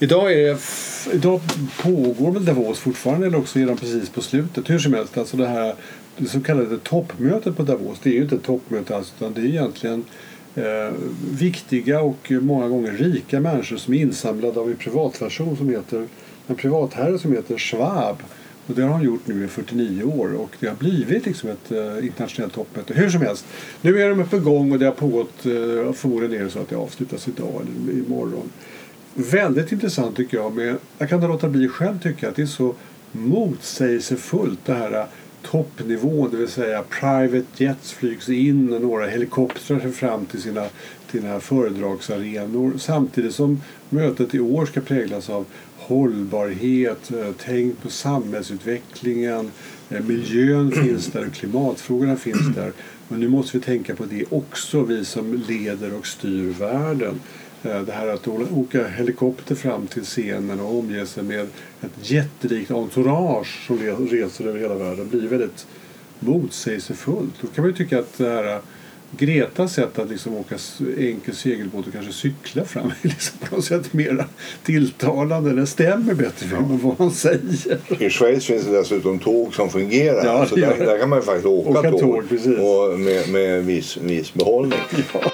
Idag, är det, idag pågår väl Davos fortfarande eller också är de precis på slutet. Hur som helst, alltså det här det så kallade toppmötet på Davos, det är ju inte ett toppmöte alls utan det är egentligen eh, viktiga och många gånger rika människor som är insamlade av en privatperson som heter, en privatherre som heter Schwab. Och det har han gjort nu i 49 år och det har blivit liksom ett eh, internationellt toppmöte. Hur som helst, nu är de på gång och det har pågått, eh, förmodligen är det så att det avslutas idag eller imorgon. Väldigt intressant tycker jag. Med, jag kan inte låta bli själv tycka att det är så motsägelsefullt det här toppnivån, det vill säga private jets flygs in och några helikoptrar fram till sina till här föredragsarenor samtidigt som mötet i år ska präglas av hållbarhet, eh, tänk på samhällsutvecklingen, eh, miljön finns där och klimatfrågorna finns där. Men nu måste vi tänka på det också, vi som leder och styr världen. Eh, Det här att åka helikopter fram till scenen och omge sig med ett jättelikt entourage som reser över hela världen blir väldigt motsägelsefullt. Då kan man ju tycka att det här Gretas sätt att liksom åka enkel segelbåt och kanske cykla fram är liksom på något sätt mer tilltalande. Det stämmer bättre med vad han säger. I Schweiz finns det dessutom tåg som fungerar. Ja, så där, där kan man ju faktiskt åka, Åka tåg, tåg, och med, med viss, viss behållning. Ja.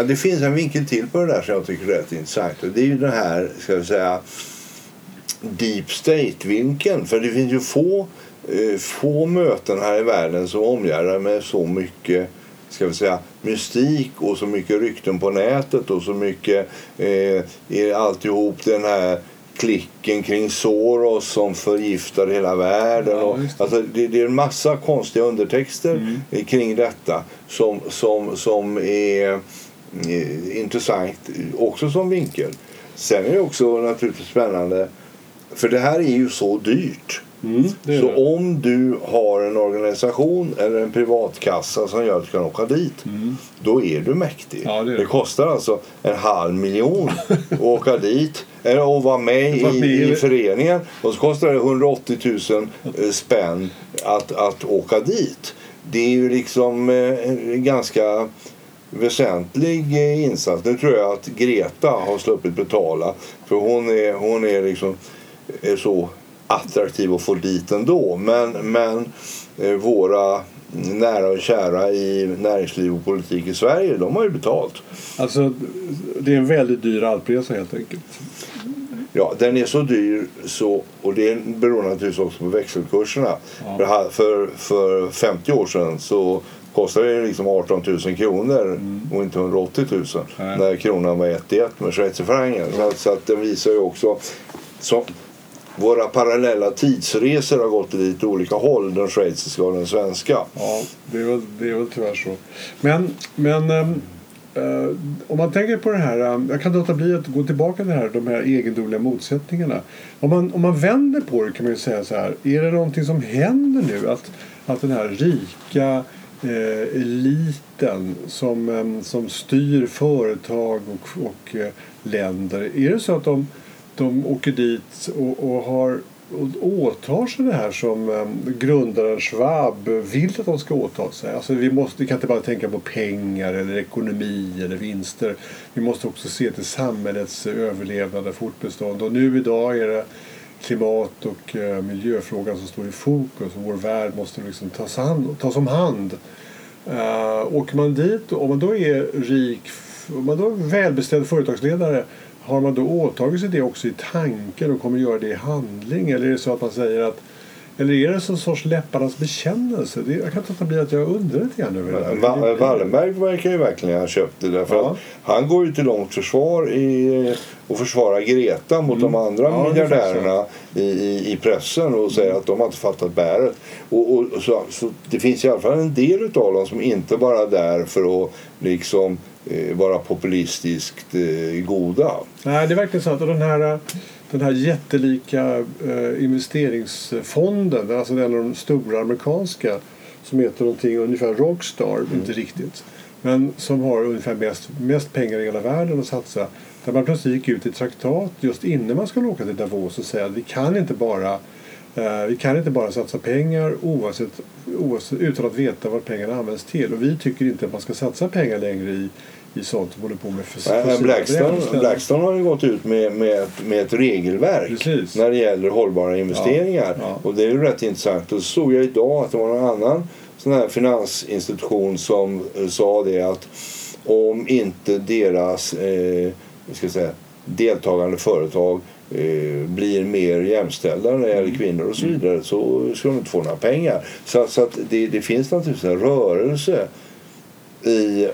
Ja, det finns en vinkel till på det där som jag tycker är rätt intressant. Och det är ju den här, ska vi säga, deep state-vinkeln. För det finns ju få, eh, få möten här i världen som omgärdar med så mycket ska vi säga, mystik och så mycket rykten på nätet och så mycket eh, alltihop den här klicken kring Soros som förgiftar hela världen. Ja, det. alltså, det, det är en massa konstiga undertexter eh, kring detta som, som, som är intressant också som vinkel. Sen är det också naturligtvis spännande för det här är ju så dyrt. Mm, det är Så det. om du har en organisation eller en privatkassa som gör att du kan åka dit, då är du mäktig. Mm. Ja, det är det. kostar alltså en halv miljon att åka dit eller att vara med, i, i- föreningen. Och så kostar det 180 000 eh, spänn att, att åka dit. Det är ju liksom eh, ganska väsentlig eh, insats. Nu tror jag att Greta har sluppit betala. För hon är, hon är liksom är så attraktiv att få dit ändå. Men, men eh, våra nära och kära i näringsliv och politik i Sverige, de har ju betalt. Alltså, det är en väldigt dyr alpresa helt enkelt. Ja, den är så dyr så, och det beror naturligtvis också på växelkurserna. Ja. För, för 50 år sedan så kostade det liksom 18 000 kronor och inte 180 000 Mm. Nej. när kronan var 1 i 1 med schweizerfrancen. Så, att- så att den visar ju också så, våra parallella tidsresor har gått lite olika håll, den schweiziska och den svenska. Ja, det är väl, det är väl tyvärr så. Men, men ehm, eh, om man tänker på det här, ehm, jag kan låta bli att gå tillbaka till det här, de här egendomliga motsättningarna. Om man, om man vänder på det kan man ju säga så här, är det någonting som händer nu? Att, att den här rika eh, eliten som, eh, som styr företag och, och eh, länder, är det så att de, de åker dit och, och har och åtar sig det här som um, grundaren Schwab vill att de ska åta sig. Alltså vi, måste, vi kan inte bara tänka på pengar eller ekonomi eller vinster. Vi måste också se till samhällets överlevnad och fortbestånd. Och nu idag är det klimat och eh, miljöfrågan som står i fokus och vår värld måste liksom tas, hand, tas om hand. Uh, åker man dit, om man då är rik, om man då är välbeställd företagsledare har man då åtagit sig det också i tanken och kommer göra det i handling? Eller är det så att man säger att eller är det en sorts läpparnas bekännelse? Det, jag kan inte bli att jag undrar lite grann över det där. Wallenberg verkar ju verkligen ha köpt det därför Ja. att han går ju till långt försvar i, och försvarar Greta mot de andra Mm. Ja, miljardärerna i, i, i pressen och säger att de har inte fattat bäret. Och, och, så, så det finns i alla fall en del utav dem som inte bara är där för att liksom eh, vara populistiskt eh, goda. Nej, det är verkligen sant. Och den här, den här jättelika eh, investeringsfonden, alltså den av de stora amerikanska som heter någonting ungefär Rockstar, inte riktigt. Men som har ungefär mest, mest pengar i hela världen att satsa. Där man plötsligt gick ut i traktat just innan man skulle åka till Davos och säga att vi kan inte bara vi kan inte bara satsa pengar oavsett, oavsett, utan att veta vad pengarna används till. Och vi tycker inte att man ska satsa pengar längre i, i sånt som håller på med fossila Blackstone, Blackstone har ju gått ut med, med, med ett regelverk Precis. när det gäller hållbara investeringar. Ja, ja. Och det är ju rätt intressant. Och så såg jag idag att det var någon annan sån här finansinstitution som eh, sa det att om inte deras eh, ska säga, deltagande företag eh, blir mer jämställda när det gäller mm. kvinnor och så mm. vidare så ska de inte få några pengar. Så, så att det, det finns naturligtvis en rörelse i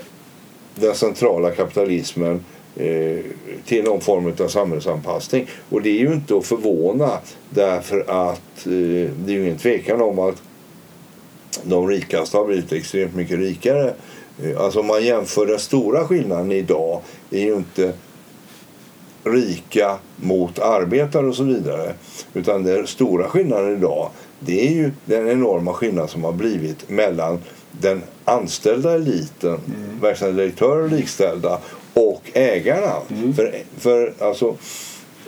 den centrala kapitalismen eh, till någon form av samhällsanpassning. Och det är ju inte att förvåna därför att eh, det är ju ingen tvekan om att de rikaste har blivit extremt mycket rikare. Eh, alltså om man jämför den stora skillnaden idag är ju inte rika mot arbetare och så vidare. Utan den stora skillnaden idag det är ju den enorma skillnad som har blivit mellan den anställda eliten, mm. verkställande direktörer likställda och ägarna. Mm. För, för alltså,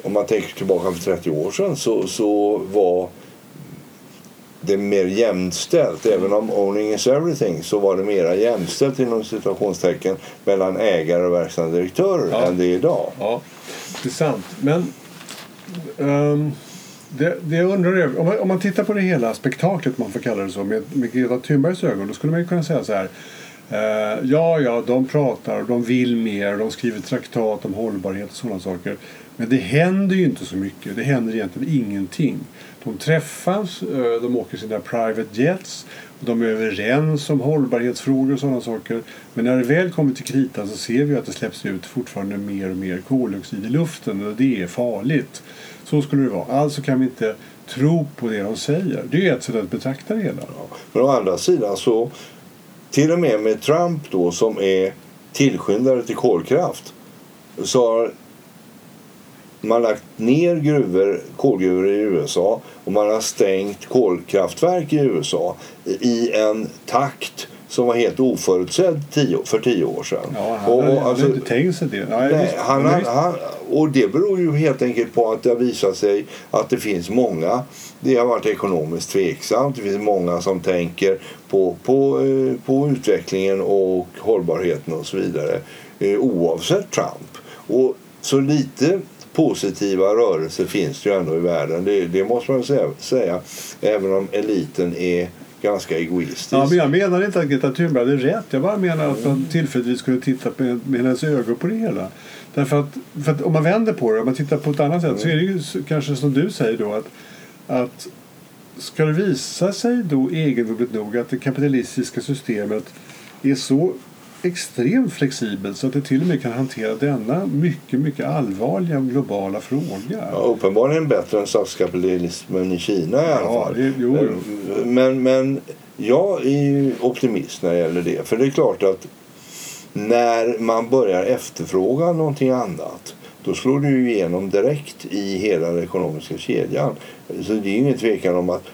om man tänker tillbaka för 30 år sedan så, så var det mer jämställt. Även om owning is everything så var det mer jämställt inom situationstecken mellan ägare och verkställande direktörer ja. än det är idag. Ja, det är sant. Men um, det, det jag undrar är, om man, om man tittar på det hela spektaklet, man får kalla det så, med, med Greta Thunbergs ögon, då skulle man kunna säga så här Uh, ja, ja, de pratar, de vill mer, de skriver traktat om hållbarhet och sådana saker. Men det händer ju inte så mycket. Det händer egentligen ingenting. De träffas, uh, de åker sina private jets, de är överens om hållbarhetsfrågor och sådana saker. Men när det väl kommer till kritan så ser vi att det släpps ut fortfarande mer och mer koldioxid i luften och det är farligt. Så skulle det vara. Alltså kan vi inte tro på det de säger. Det är ett sätt att betrakta det hela. Ja. Men å andra sidan så till och med med Trump då som är tillskyndare till kolkraft så har man lagt ner gruvor, kolgruvor i USA och man har stängt kolkraftverk i USA i en takt som var helt oförutsedd tio, för tio år sedan. Ja, han och, hade alltså, inte tänkt sig det. Nej, nej, han, han, han, och det beror ju helt enkelt på att det har visat sig att det finns många. Det har varit ekonomiskt tveksamt. Det finns många som tänker på, på, eh, på utvecklingen och hållbarheten och så vidare eh, oavsett Trump. Och så lite positiva rörelser finns det ju ändå i världen. Det, det måste man säga. Även om eliten är ganska egoistisk. Ja, men jag menar inte att Greta Thunberg hade rätt. Jag bara menar att man tillfälligtvis skulle titta med, med hennes ögon på det hela. Därför att, för att om man vänder på det, om man tittar på ett annat sätt mm. så är det ju kanske som du säger då att, att ska det visa sig då egendomligt nog att det kapitalistiska systemet är så extremt flexibelt så att det till och med kan hantera denna mycket, mycket allvarliga globala fråga. Ja, uppenbarligen bättre än statskapitalismen i Kina i alla ja, fall. Det, jo, jo. Men, men jag är optimist när det gäller det. För det är klart att när man börjar efterfråga någonting annat då slår det ju igenom direkt i hela den ekonomiska kedjan. Så det är ingen tvekan om att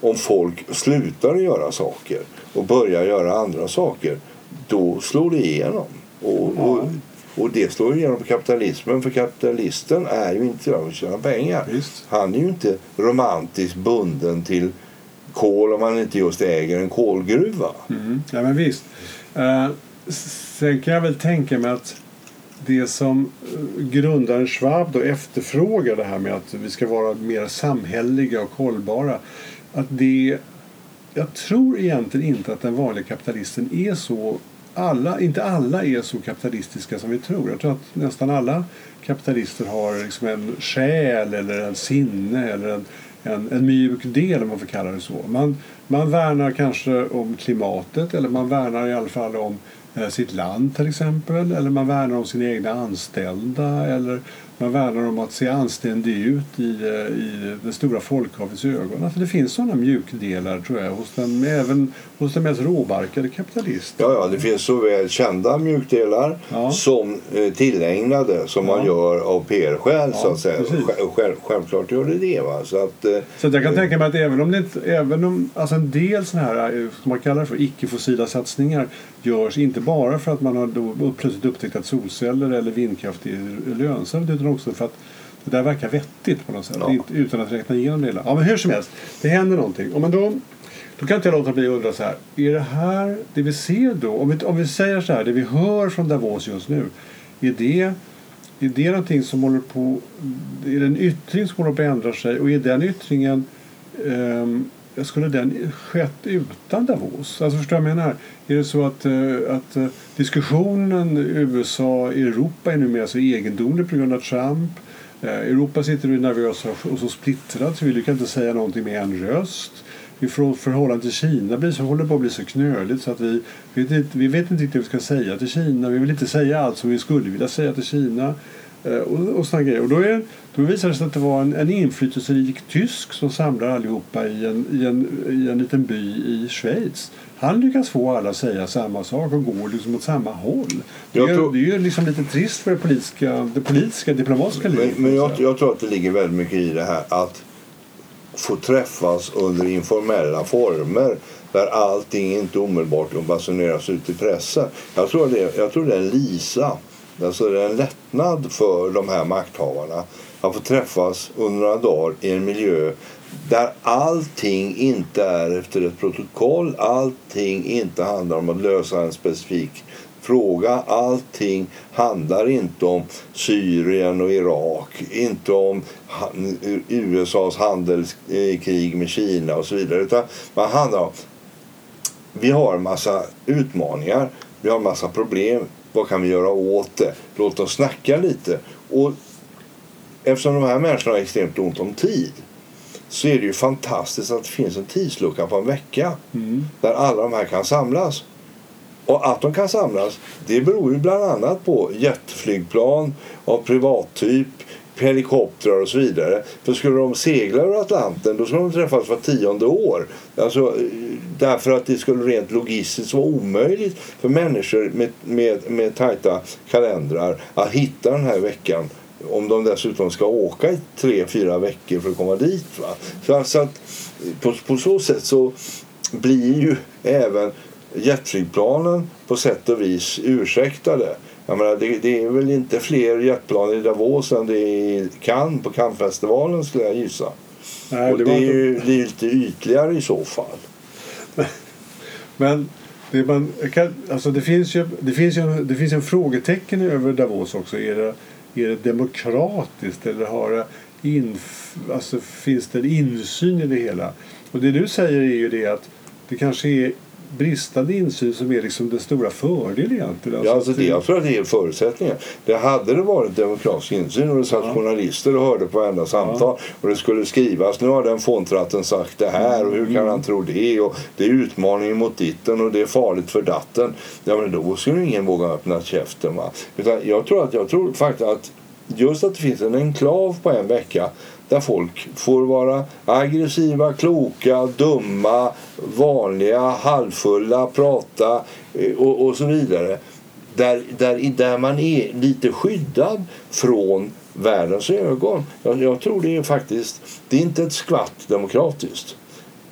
om folk slutar göra saker och börjar göra andra saker då slår det igenom. Och, ja. och, och det slår igenom på kapitalismen för kapitalisten är ju inte där för att tjäna pengar. Visst. Han är ju inte romantiskt bunden till kol om han inte just äger en kolgruva. Mm. Ja men visst. Uh, sen kan jag väl tänka mig att det som eh, grundaren Schwab då efterfrågar det här med att vi ska vara mer samhälleliga och hållbara. Att det, jag tror egentligen inte att den vanliga kapitalisten är så alla, inte alla är så kapitalistiska som vi tror. Jag tror att nästan alla kapitalister har liksom en själ eller en sinne eller en, en, en mjuk del om man får kalla det så. Man, man värnar kanske om klimatet eller man värnar i alla fall om eh, sitt land till exempel. Eller man värnar om sina egna anställda eller man värnar om att se anständig ut i, eh, i det stora folkhavets ögon. Alltså det finns sådana mjukdelar tror jag hos den, även hos den mest råbarkade kapitalist. Ja, ja, det finns såväl kända mjukdelar ja. som eh, tillägnade som ja. man gör av PR-skäl ja, så att säga. Själv, självklart gör det det. Va? Så, att, eh, så att jag kan eh, tänka mig att även om, det inte, även om alltså en del sådana här, eh, som man kallar för icke-fossila satsningar görs inte bara för att man har då plötsligt upptäckt att solceller eller vindkraft är lönsamt utan också för att Det där verkar vettigt på något sätt. Ja. Utan att räkna igenom det hela. Ja, men hur som helst. Det händer någonting. Ja, men då, då kan inte jag låta bli att undra så här. Är det här det vi ser då? Om vi, om vi säger så här. Det vi hör från Davos just nu. Är det, är det någonting som håller på... Är det en yttring som håller på att ändra sig? Och är den yttringen... ehm, skulle den skett utan Davos? Alltså förstår du vad jag menar? Är det så att, eh, att eh, diskussionen USA-Europa är numera så egendomlig på grund av Trump? Eh, Europa sitter nu nervösa och så splittrat så vi lyckas inte säga någonting med en röst. I förhållande till Kina blir så, håller på att bli så knöligt så att vi, vi vet inte, vi vet inte riktigt vad vi ska säga till Kina. Vi vill inte säga allt som vi skulle vilja säga till Kina. Eh, och, och såna grejer. Och då, är, då visar det sig att det var en, en inflytelserik tysk som samlar allihopa i en, i, en, i en liten by i Schweiz. Han lyckas få alla att säga samma sak och går liksom åt samma håll. Det är, tror- det är ju liksom lite trist för det politiska, det politiska diplomatiska Men, livet. men så jag, jag tror att det ligger väldigt mycket i det här att få träffas under informella former där allting inte omedelbart basuneras ut i pressen. Jag tror det, jag tror det är en lisa, alltså det är en lättnad för de här makthavarna att få träffas under några dagar i en miljö där allting inte är efter ett protokoll, allting inte handlar om att lösa en specifik fråga. Allting handlar inte om Syrien och Irak, inte om USAs handelskrig med Kina och så vidare. Utan man handlar om vi har en massa utmaningar, vi har en massa problem. Vad kan vi göra åt det? Låt oss snacka lite. Och eftersom de här människorna har extremt ont om tid så är det ju fantastiskt att det finns en tidslucka på en vecka Mm. där alla de här kan samlas. Och att de kan samlas det beror ju bland annat på jetflygplan av privattyp, helikoptrar och så vidare. För skulle de segla över Atlanten då skulle de träffas var tionde år. Alltså, eh, därför att det skulle rent logistiskt vara omöjligt för människor med, med, med tajta kalendrar att hitta den här veckan om de dessutom ska åka i tre, fyra veckor för att komma dit. Va? Så så att eh, på, på så sätt så blir ju även jetflygplanen på sätt och vis ursäktade. Jag menar, det, det är väl inte fler jetplan i Davos än det är i Cannes på Cannesfestivalen skulle jag gissa. Nej, och det det, är inte- ju lite ytligare i så fall. Men det, man, kan, alltså det, finns ju, det, finns ju, det finns en frågetecken över Davos också. Är det, är det demokratiskt eller har det inf, alltså finns det en insyn i det hela? Och det du säger är ju det att det kanske är bristande insyn som är liksom den stora fördelen egentligen. Ja, alltså att det, jag tror att det är förutsättningen. Det hade det varit demokratisk insyn och det satt Ja. journalister och hörde på varenda samtal och det skulle skrivas nu har den fåntratten sagt det här och hur kan han tro det och det är utmaningen mot ditten och det är farligt för datten. Ja men då skulle ingen våga öppna käften va. Utan jag tror att jag tror faktiskt att just att det finns en enklav på en vecka där folk får vara aggressiva, kloka, dumma, vanliga, halvfulla, prata eh, och, och så vidare. Där, där, där man är lite skyddad från världens ögon. Jag, jag tror det är faktiskt, det är inte ett skvatt demokratiskt.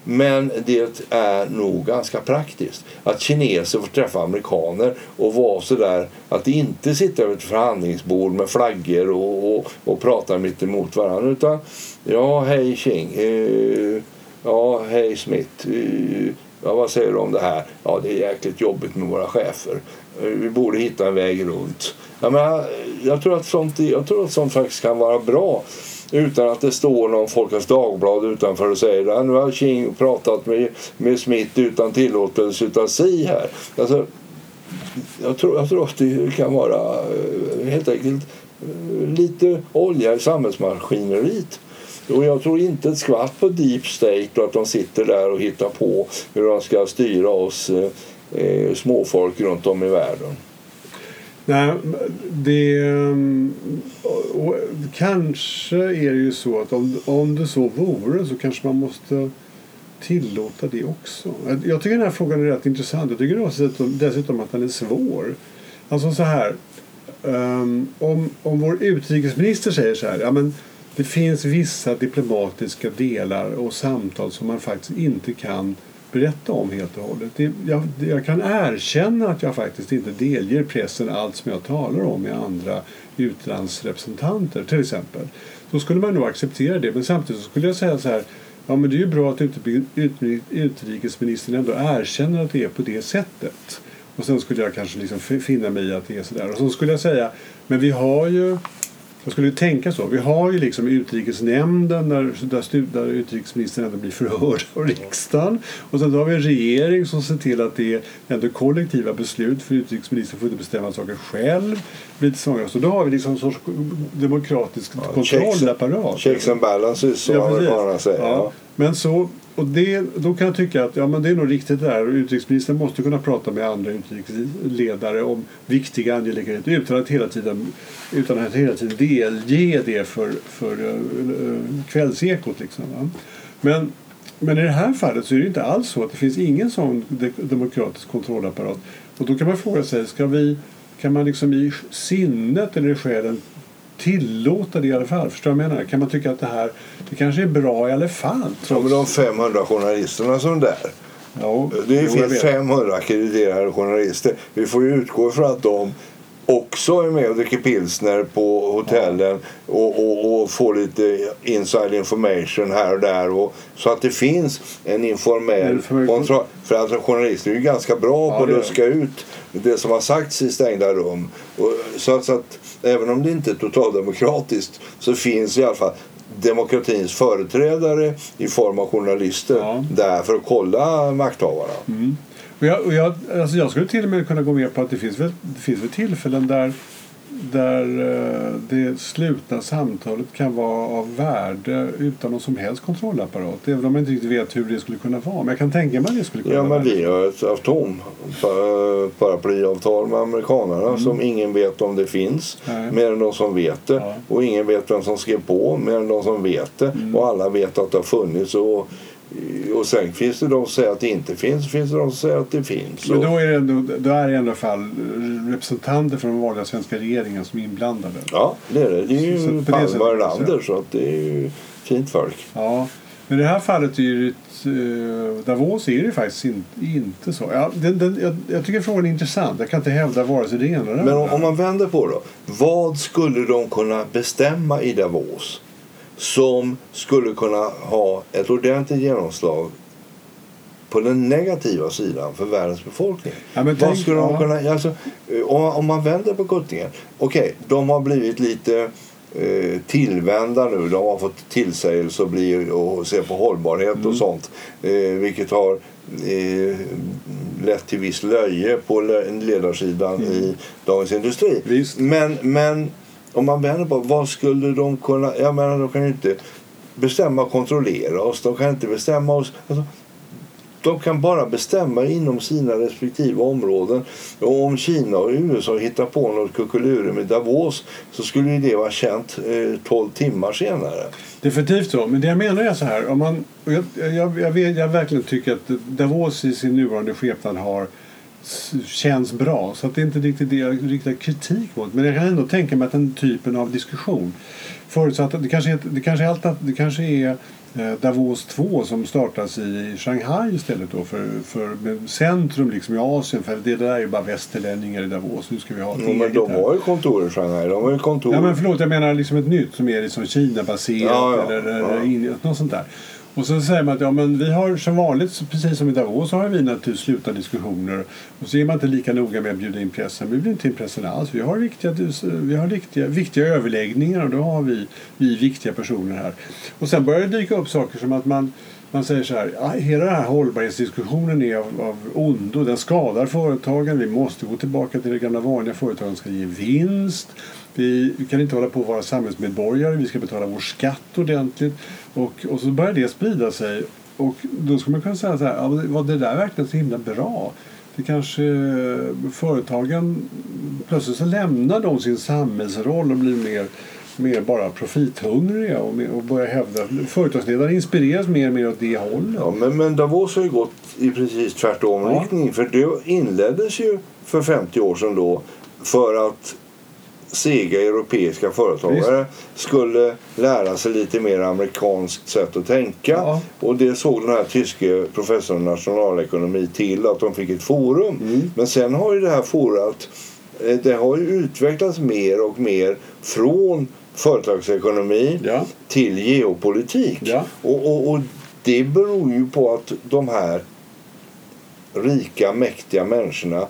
Men det är nog ganska praktiskt att kineser får träffa amerikaner och vara sådär att inte sitta vid ett förhandlingsbord med flaggor och, och, och prata mitt emot varandra utan ja hej Ching, uh, eh, ja hej Smith, uh, ja vad säger du om det här? Ja det är jäkligt jobbigt med våra chefer. Uh, vi borde hitta en väg runt. Jag, menar, jag, tror att sånt, jag tror att sånt faktiskt kan vara bra utan att det står någon Folkets Dagblad utanför och säger att nu har King pratat med, med Smith utan tillåtelse utav si här. Alltså, jag, tror, jag tror att det kan vara eh, helt enkelt eh, lite olja i samhällsmaskineriet. Och jag tror inte ett skvatt på deep state och att de sitter där och hittar på hur de ska styra oss eh, eh småfolk runt om i världen. Nej, det... Och, och, kanske är det ju så att om, om det så vore så kanske man måste tillåta det också. Jag tycker den här frågan är rätt intressant. Jag tycker dessutom, dessutom att den är svår. Alltså så här. Um, om, om vår utrikesminister säger så här. Ja, men det finns vissa diplomatiska delar och samtal som man faktiskt inte kan berätta om helt och hållet. Det, jag, jag kan erkänna att jag faktiskt inte delger pressen allt som jag talar om med andra utlandsrepresentanter till exempel. då skulle man nog acceptera det. Men samtidigt så skulle jag säga så här Ja, men det är ju bra att utrikesministern ändå erkänner att det är på det sättet. Och sen skulle jag kanske liksom finna mig i att det är sådär. Och så skulle jag säga, men vi har ju jag skulle tänka så. Vi har ju liksom utrikesnämnden där, där, där utrikesministern ändå blir förhörd av riksdagen. Och sen har vi en regering som ser till att det är ändå kollektiva beslut för utrikesministern får inte bestämma saker själv. Lite så. så då har vi liksom en sorts demokratisk ja, kontrollapparat. Checks and balances som ja, amerikanerna säger. Ja. Men så, och det, då kan jag tycka att ja, men det är nog riktigt det där. Utrikesministern måste kunna prata med andra utrikesledare om viktiga angelägenheter utan att hela tiden, utan att hela tiden delge det för, för uh, kvällsekot. Liksom, va? Men, men i det här fallet så är det inte alls så att det finns ingen sån demokratisk kontrollapparat. Och då kan man fråga sig, ska vi, kan man liksom i sinnet eller i själen tillåta det i alla fall. Förstår du vad jag menar? Kan man tycka att det här det kanske är bra i alla fall? Trots... Ja, de 500 journalisterna som är där. Ja, det finns 500 ackrediterade journalister. Vi får ju utgå från att de också är med och dricker pilsner på hotellen och, och, och får lite inside information här och där. Och, så att det finns en informell kontroll. För att journalister är ju ganska bra ja, på att luska ut det som har sagts i stängda rum. Och, så, att, så att även om det inte är totaldemokratiskt så finns i alla fall demokratins företrädare i form av journalister ja. där för att kolla makthavarna. Mm. Och jag, och jag, alltså jag skulle till och med kunna gå med på att det finns väl, det finns väl tillfällen där där eh, det slutna samtalet kan vara av värde utan någon som helst kontrollapparat. Även om man inte riktigt vet hur det skulle kunna vara. Men jag kan tänka mig att det skulle kunna ja, vara. Ja, men vi har ett atomparaplyavtal med amerikanerna mm. som ingen vet om det finns. Nej. Mer än de som vet det. Ja. Och ingen vet vem som skrev på mer än de som vet det. Mm. Och alla vet att det har funnits. Och och sen finns det de som säger att det inte finns, finns det de som säger att det finns. Men då är det, ändå, då är det i alla fall representanter från den vanliga svenska regeringen som är inblandade. Ja, det är det. Det är ju Palme och Erlander så att det är ju fint folk. Ja, men i det här fallet är ju uh, Davos är det faktiskt in, inte så. Ja, den, den, jag, jag, tycker frågan är intressant. Jag kan inte hävda vare sig det ena eller Men om, om man vänder på det Vad skulle de kunna bestämma i Davos? Som skulle kunna ha ett ordentligt genomslag på den negativa sidan för världens befolkning. Ja, Vad tänk, skulle de kunna, alltså, om, om man vänder på kuttingen. Okej, okay, de har blivit lite eh, tillvända nu. De har fått tillsägelse och, bli, och se på hållbarhet mm. och sånt. Eh, vilket har eh, lett till viss löje på ledarsidan mm. i Dagens Industri. Men, men om man vänder på vad skulle de kunna... Jag menar, de kan ju inte bestämma och kontrollera oss. De kan inte bestämma oss... Alltså, de kan bara bestämma inom sina respektive områden. Och om Kina och USA hittar på något kuckelure i Davos så skulle det vara känt eh, 12 timmar senare. Definitivt så. Men det jag menar är så här. Om man, jag, jag, jag, vet, jag verkligen tycker att Davos i sin nuvarande skepnad har känns bra. Så att det är inte riktigt det jag riktar kritik mot. Men jag kan ändå tänka mig att den typen av diskussion förutsatt att det kanske är, det kanske är, allt, det kanske är eh, Davos 2 som startas i Shanghai istället då för, för centrum liksom i Asien för det där är ju bara västerlänningar i Davos. Nu ska vi ha ja, men de har ju kontor i Shanghai. De har ju kontor. Ja men förlåt jag menar liksom ett nytt som är liksom Kina-baserat ja, ja, eller, ja. eller något sånt där. Och sen säger man att ja, men vi har som vanligt, precis som i Davos, så har vi naturligtvis slutna diskussioner. Och så är man inte lika noga med att bjuda in pressen. Vi blir inte in pressen alls. Vi har, viktiga, vi har viktiga, viktiga överläggningar och då har vi, vi viktiga personer här. Och sen börjar det dyka upp saker som att man man säger så här, hela den här hållbarhetsdiskussionen är av, av ondo. Den skadar företagen. Vi måste gå tillbaka till det gamla vanliga. Företagen ska ge vinst. Vi, vi kan inte hålla på att vara samhällsmedborgare. Vi ska betala vår skatt ordentligt. Och, och så börjar det sprida sig. Och då skulle man kunna säga så här, var det där verkligen så himla bra? Det kanske företagen plötsligt så lämnar de sin samhällsroll och blir mer mer bara profithungriga och, och börjar hävda. Företagsledare inspireras mer och mer åt det hållet. Ja, men, men Davos har ju gått i precis tvärtom ja. riktning. För det inleddes ju för 50 år sedan då för att sega europeiska företagare Visst. skulle lära sig lite mer amerikanskt sätt att tänka. Ja. Och det såg den här tyske professorn i nationalekonomi till att de fick ett forum. Mm. Men sen har ju det här forumet eh, det har ju utvecklats mer och mer från företagsekonomi Ja. till geopolitik. Ja. Och, och, och det beror ju på att de här rika, mäktiga människorna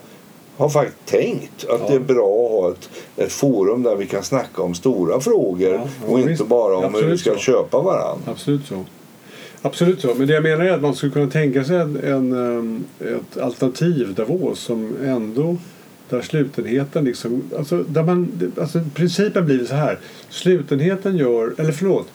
har faktiskt tänkt att Ja. det är bra att ha ett, ett forum där vi kan snacka om stora frågor Ja, och inte visst. bara om hur Absolut vi ska så. köpa varandra. Absolut så. Absolut så. Men det jag menar är att man skulle kunna tänka sig en, en, um, ett alternativ Davos som ändå där slutenheten liksom, alltså, där man, alltså principen blir så här. Slutenheten gör, eller förlåt,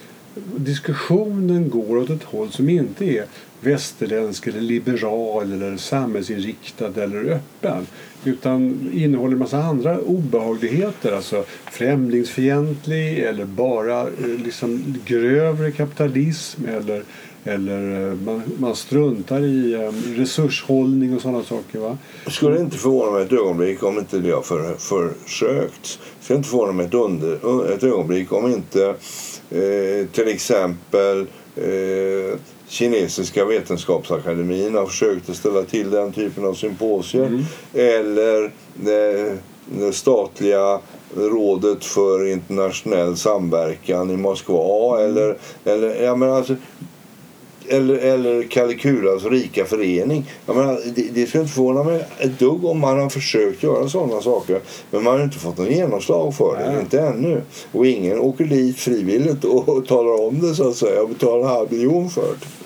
diskussionen går åt ett håll som inte är västerländsk eller liberal eller samhällsinriktad eller öppen utan innehåller en massa andra obehagligheter alltså främlingsfientlig eller bara eh, liksom grövre kapitalism eller, eller eh, man, man struntar i eh, resurshållning och sådana saker. Va? skulle inte förvåna mig ett ögonblick om inte det har för, försökt. Skulle inte förvåna mig ett, under, ett ögonblick om inte eh, till exempel eh, kinesiska vetenskapsakademin har försökt att ställa till den typen av symposier. Mm. Eller eh, det statliga rådet för internationell samverkan i Moskva. Mm. Eller, eller, ja, men alltså, eller, eller Kalikulas rika förening. Jag menar, det, det skulle inte förvåna mig ett dugg om man har försökt göra sådana saker. Men man har inte fått någon genomslag för det. Nej. Inte ännu. Och ingen åker dit frivilligt och, och talar om det så att säga och betalar en halv miljon för det.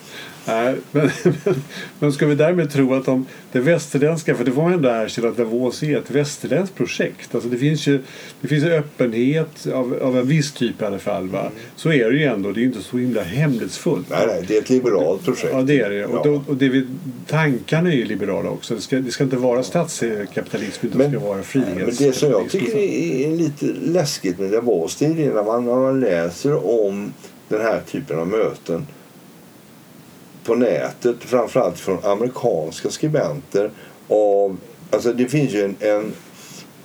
Nej, men, men, men ska vi därmed tro att de, det västerländska, för det får man ändå erkänna att Davos är ett västerländskt projekt. Alltså det finns ju det finns ju öppenhet av, av en viss typ i alla fall. Va? Så är det ju ändå, det är ju inte så himla hemlighetsfullt. Nej, nej, det är ett liberalt projekt. Ja, det är det. Och, då, och det vi, tankarna är ju liberala också. Det ska, det ska inte vara statskapitalism utan det ska vara men frihetskapitalism. det som jag tycker är, är lite läskigt med Davos det är det när man, när man läser om den här typen av möten på nätet, framförallt från amerikanska skribenter. Av, alltså det finns ju en, en,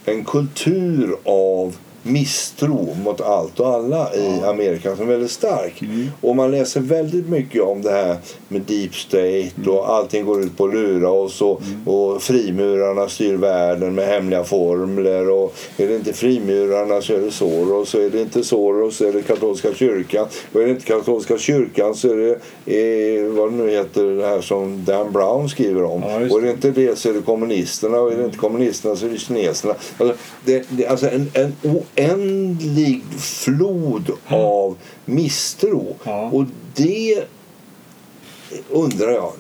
en kultur av misstro mot allt och alla i Amerika som är väldigt stark. Och man läser väldigt mycket om det här med deep state och allting går ut på att lura oss och, och frimurarna styr världen med hemliga formler och är det inte frimurarna så är det Soros och är det inte Soros så är det katolska kyrkan och är det inte katolska kyrkan så är det eh, vad det nu heter det här som Dan Brown skriver om. Ja, och är det inte det så är det kommunisterna och är det inte kommunisterna så är det kineserna. Alltså, det, det, alltså en, en oändlig flod av misstro. Ja. Och det undrar jag.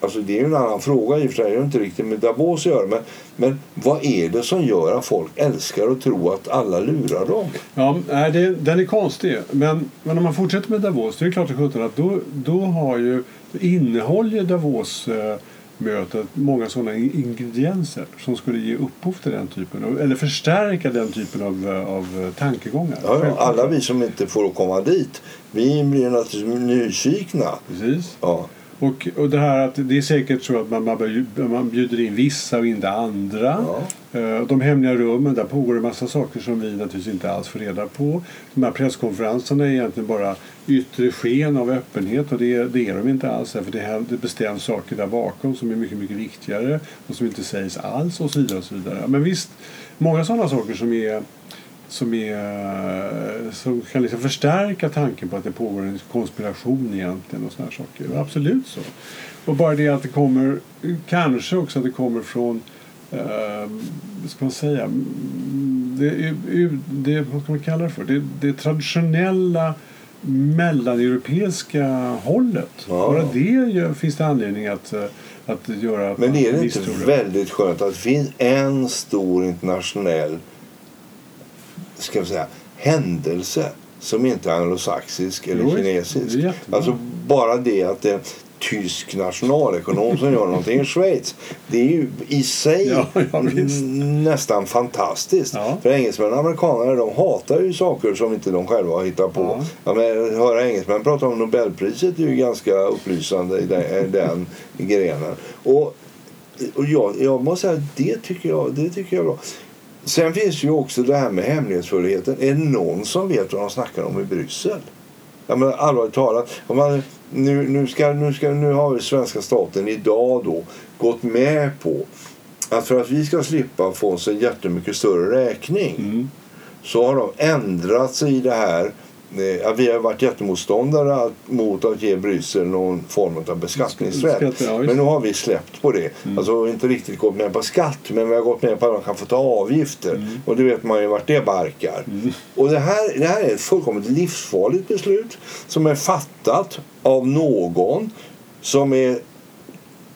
Alltså det är en annan fråga i och för sig. Inte riktigt med Davos att göra. Men, men vad är det som gör att folk älskar att tro att alla lurar dem? Ja, det, den är konstig. Men, men om man fortsätter med Davos, det är klart att då, då har ju, innehåller Davos eh, mötet många sådana in- ingredienser som skulle ge upphov till den typen av, eller förstärka den typen av, eh, av eh, tankegångar. Ja, alla vi som inte får komma dit, vi blir naturligtvis nyfikna. Precis. Ja. Och, och det här att det är säkert så att man, man, man bjuder in vissa och inte andra. Ja. Eh, de hemliga rummen, där pågår det massa saker som vi naturligtvis inte alls får reda på. De här presskonferenserna är egentligen bara yttre sken av öppenhet och det, det är de inte alls. För det, här, det bestäms saker där bakom som är mycket, mycket viktigare och som inte sägs alls och så vidare. Och så vidare. Men visst, många sådana saker som är som, är, som kan liksom förstärka tanken på att det pågår en konspiration egentligen och såna här saker. Absolut så. Och bara det att det kommer, kanske också att det kommer från, eh, ska man säga, Mm, det, det, vad ska man kalla det för? Det, det traditionella mellaneuropeiska hållet. Ja. Bara det finns det anledning att, eh, att göra Men man är det inte det. väldigt skönt att det finns en stor internationell ska vi säga, händelse som inte är anglosaxisk eller Jo, kinesisk? det. Alltså bara det att det tysk nationalekonom som gör någonting i Schweiz. Det är ju i sig Ja, ja, nästan fantastiskt. Ja. För engelsmän och amerikaner de hatar ju saker som inte de själva har hittat på. Ja. Men, höra engelsmän prata om Nobelpriset är ju ganska upplysande i den, den grenen. Och, och jag, jag måste säga att det tycker jag, det tycker jag är bra. Sen finns ju också det här med hemlighetsfullheten. Är det någon som vet vad de snackar om i Bryssel? Ja, men allvarligt talat. Om man, nu, nu, ska, nu, ska, nu har svenska staten idag då gått med på att för att vi ska slippa få oss en jättemycket större räkning Mm. så har de ändrat sig i det här Ja, vi har varit jättemotståndare mot att ge Bryssel någon form av beskattningsrätt. Men nu har vi släppt på det. Mm. Alltså inte riktigt gått med på skatt men vi har gått med på att de kan få ta avgifter. Mm. Och det vet man ju vart det barkar. Mm. Och det här, det här är ett fullkomligt livsfarligt beslut som är fattat av någon som är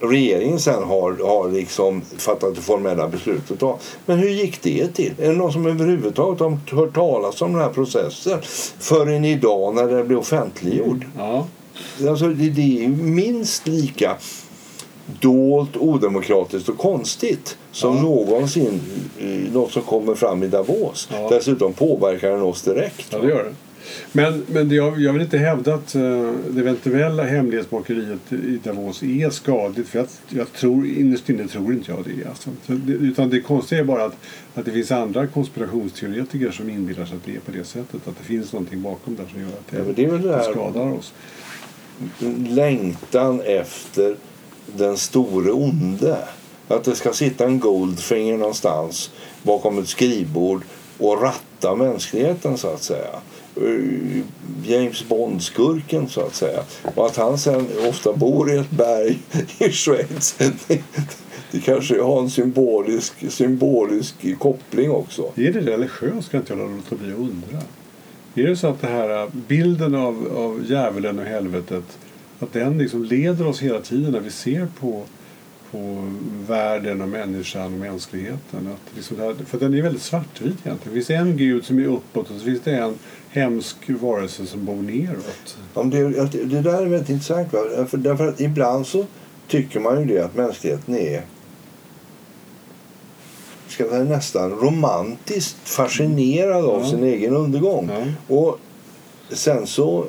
regeringen sen har, har liksom fattat det formella beslutet av. Men hur gick det till? Är det någon som överhuvudtaget har hört talas om den här processen förrän idag när den blev offentliggjord? Ja. Alltså, det, det är minst lika dolt, odemokratiskt och konstigt som ja. någonsin något som kommer fram i Davos. Ja. Dessutom påverkar den oss direkt. Ja, det gör det. Men, men det, jag, jag vill inte hävda att uh, det eventuella hemlighetsmakeriet i Davos är skadligt. För jag, jag tror, innerst inne tror inte jag det. Alltså. det. Utan det konstiga är bara att, att det finns andra konspirationsteoretiker som inbillar sig att det är på det sättet. Att det finns någonting bakom där som gör att det, ja, det, är väl det här skadar oss. Längtan efter den store onde. Att det ska sitta en Goldfinger någonstans bakom ett skrivbord och ratta mänskligheten så att säga. Eh, James Bond-skurken så att säga. Och att han sen ofta bor i ett berg i Schweiz. Det, kanske har en symbolisk, symbolisk koppling också. Är det religiöst kan inte jag låta bli att undra. Är det så att det här eh, bilden av, av djävulen och helvetet att den liksom leder oss hela tiden när vi ser på på världen och människan och mänskligheten. Att liksom här, för den är väldigt svartvit egentligen. Det finns en gud som är uppåt och så finns det en hemsk varelse som bor neråt. Ja, det, det där är väldigt intressant. För, därför att ibland så tycker man ju det att mänskligheten är ska säga, nästan romantiskt fascinerad av ja. sin egen undergång. Ja. Och sen så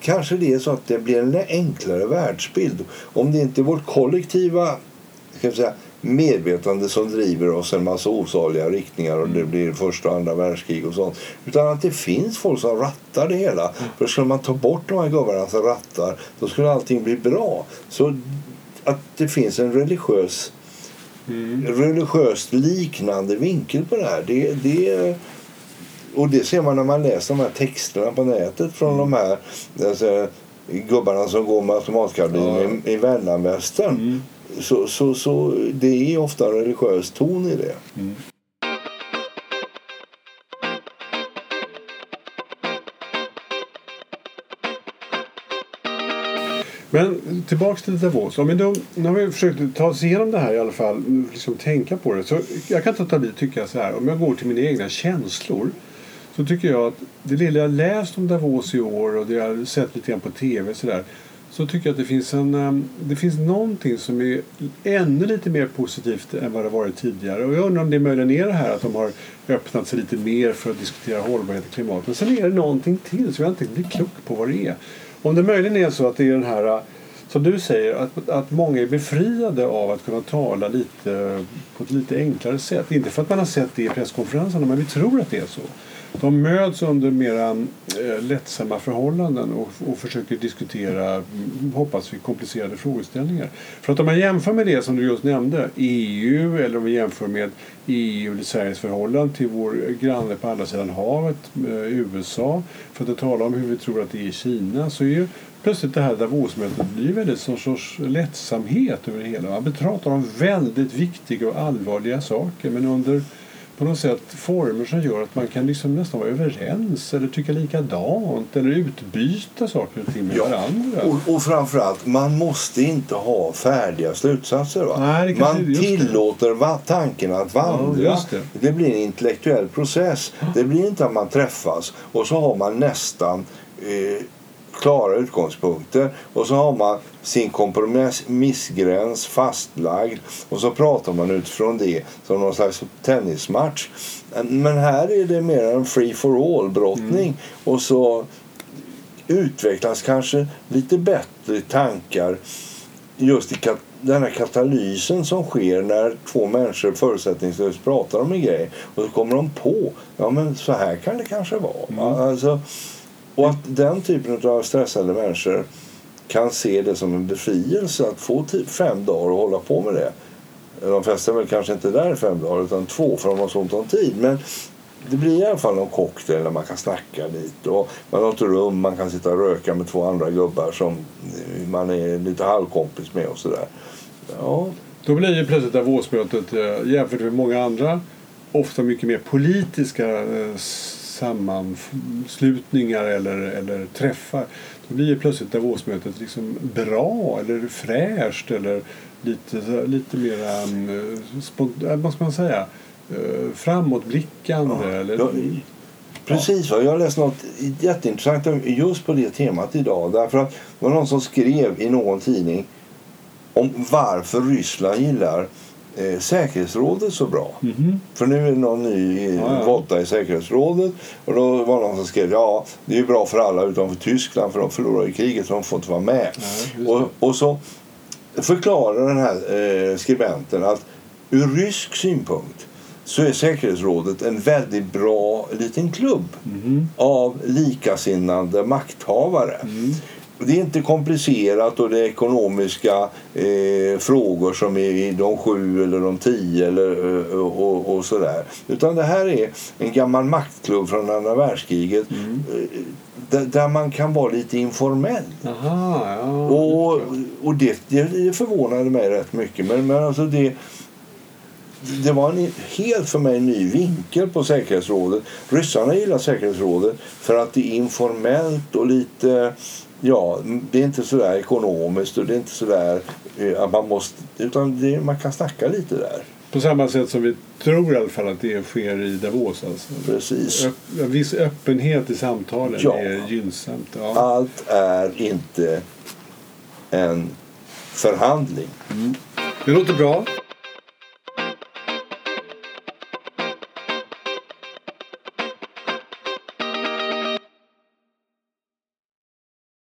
kanske det är så att det blir en enklare världsbild. Om det inte är vårt kollektiva ska säga, medvetande som driver oss en massa osaliga riktningar och det mm. blir första och andra världskrig och sånt. Utan att det finns folk som rattar det hela. Mm. För skulle man ta bort de här gubbarna som rattar då skulle allting bli bra. Så att det finns en religiös mm. religiöst liknande vinkel på det här. Det, det och det ser man när man läser de här texterna på nätet från mm. de här alltså, gubbarna som går med automatkarbin ja. i, i mellanvästern. Mm. Så, så, så det är ofta en religiös ton i det. Mm. Men tillbaks till Davos. Om vi då, nu har vi försökt ta oss igenom det här i alla fall. Liksom tänka på det. Så jag kan ta bli tycka så här. Om jag går till mina egna känslor så tycker jag att det lilla jag läst om Davos i år och det jag sett lite grann på tv så, där, så tycker jag att det finns, en, ehm, det finns någonting som är ännu lite mer positivt än vad det varit tidigare. Och jag undrar om det möjligen är det här att de har öppnat sig lite mer för att diskutera hållbarhet och klimat. Men sen är det någonting till som jag inte blir klok på vad det är. Om det möjligen är så att det är den här eh, som du säger, att, att många är befriade av att kunna tala lite eh, på ett lite enklare sätt. Inte för att man har sett det i presskonferenserna, men vi tror att det är så. De möts under mera eh, lättsamma förhållanden och, och försöker diskutera, mm, hoppas vi, komplicerade frågeställningar. För att om man jämför med det som du just nämnde, EU eller om vi jämför med EU eller Sveriges förhållande till vår granne på andra sidan havet, eh, USA, för att tala om hur vi tror att det är i Kina, så är ju plötsligt det här Davosmötet blir väldigt någon sorts lättsamhet över det hela. Man pratar om väldigt viktiga och allvarliga saker men under på något sätt former som gör att man kan liksom nästan vara överens eller tycka likadant eller utbyta saker och ting med ja. varandra. Och, och framförallt, man måste inte ha färdiga slutsatser. Va? Nej, man tillåter va tanken att vandra. Ja, det. det. blir en intellektuell process. Det blir inte att man träffas och så har man nästan eh, klara utgångspunkter och så har man sin kompromissgräns fastlagd och så pratar man utifrån det som någon slags tennismatch. Men här är det mer en free for all brottning mm. och så utvecklas kanske lite bättre tankar just i den här katalysen som sker när två människor förutsättningslöst pratar om en grej och så kommer de på ja men så här kan det kanske vara. Mm. Alltså, och att den typen av stressade människor kan se det som en befrielse att få typ fem dagar och hålla på med det. De flesta är väl kanske inte där i fem dagar utan två för de har så ont om tid. Men det blir i alla fall någon cocktail där man kan snacka lite. Och man har ett rum man kan sitta och röka med två andra gubbar som man är lite halvkompis med och sådär. Ja, Då blir ju plötsligt Davosmötet eh, jämfört med många andra ofta mycket mer politiska eh, sammanslutningar eller, eller träffar. Då blir ju plötsligt Davosmötet liksom bra eller fräscht eller lite, lite mer um, eh, vad ska man säga, eh, framåtblickande. Ja, eller, ja, Precis, va? jag har läst något jätteintressant just på det temat idag. Därför att det var någon som skrev i någon tidning om varför Ryssland gillar eh, säkerhetsrådet så bra. Mhm. För nu är det någon ny eh, Ja, ja. i säkerhetsrådet. Och då var någon som skrev ja det är bra för alla utom för Tyskland för de förlorar ju kriget så de får inte vara med. Ja, och, och så förklarar den här eh, skribenten att ur rysk synpunkt så är säkerhetsrådet en väldigt bra liten klubb Mhm. av likasinnande makthavare. Mm. Det är inte komplicerat och det är ekonomiska eh, frågor som är i de sju eller de tio eller, eh, och, och sådär. Utan det här är en gammal maktklubb från andra världskriget Mm. eh, där, där man kan vara lite informell. Aha, ja. Och, och det, det förvånade mig rätt mycket. Men, men alltså det, det var en helt för mig ny vinkel på säkerhetsrådet. Ryssarna gillar säkerhetsrådet för att det är informellt och lite... Ja, det är inte så där ekonomiskt och det är inte så där eh, att man måste... Utan det, man kan snacka lite där. På samma sätt som vi tror i alla fall att det sker i Davos. Alltså. Precis. Öpp, viss öppenhet i samtalen Ja. är gynnsamt. Ja. Allt är inte en förhandling. Det låter bra.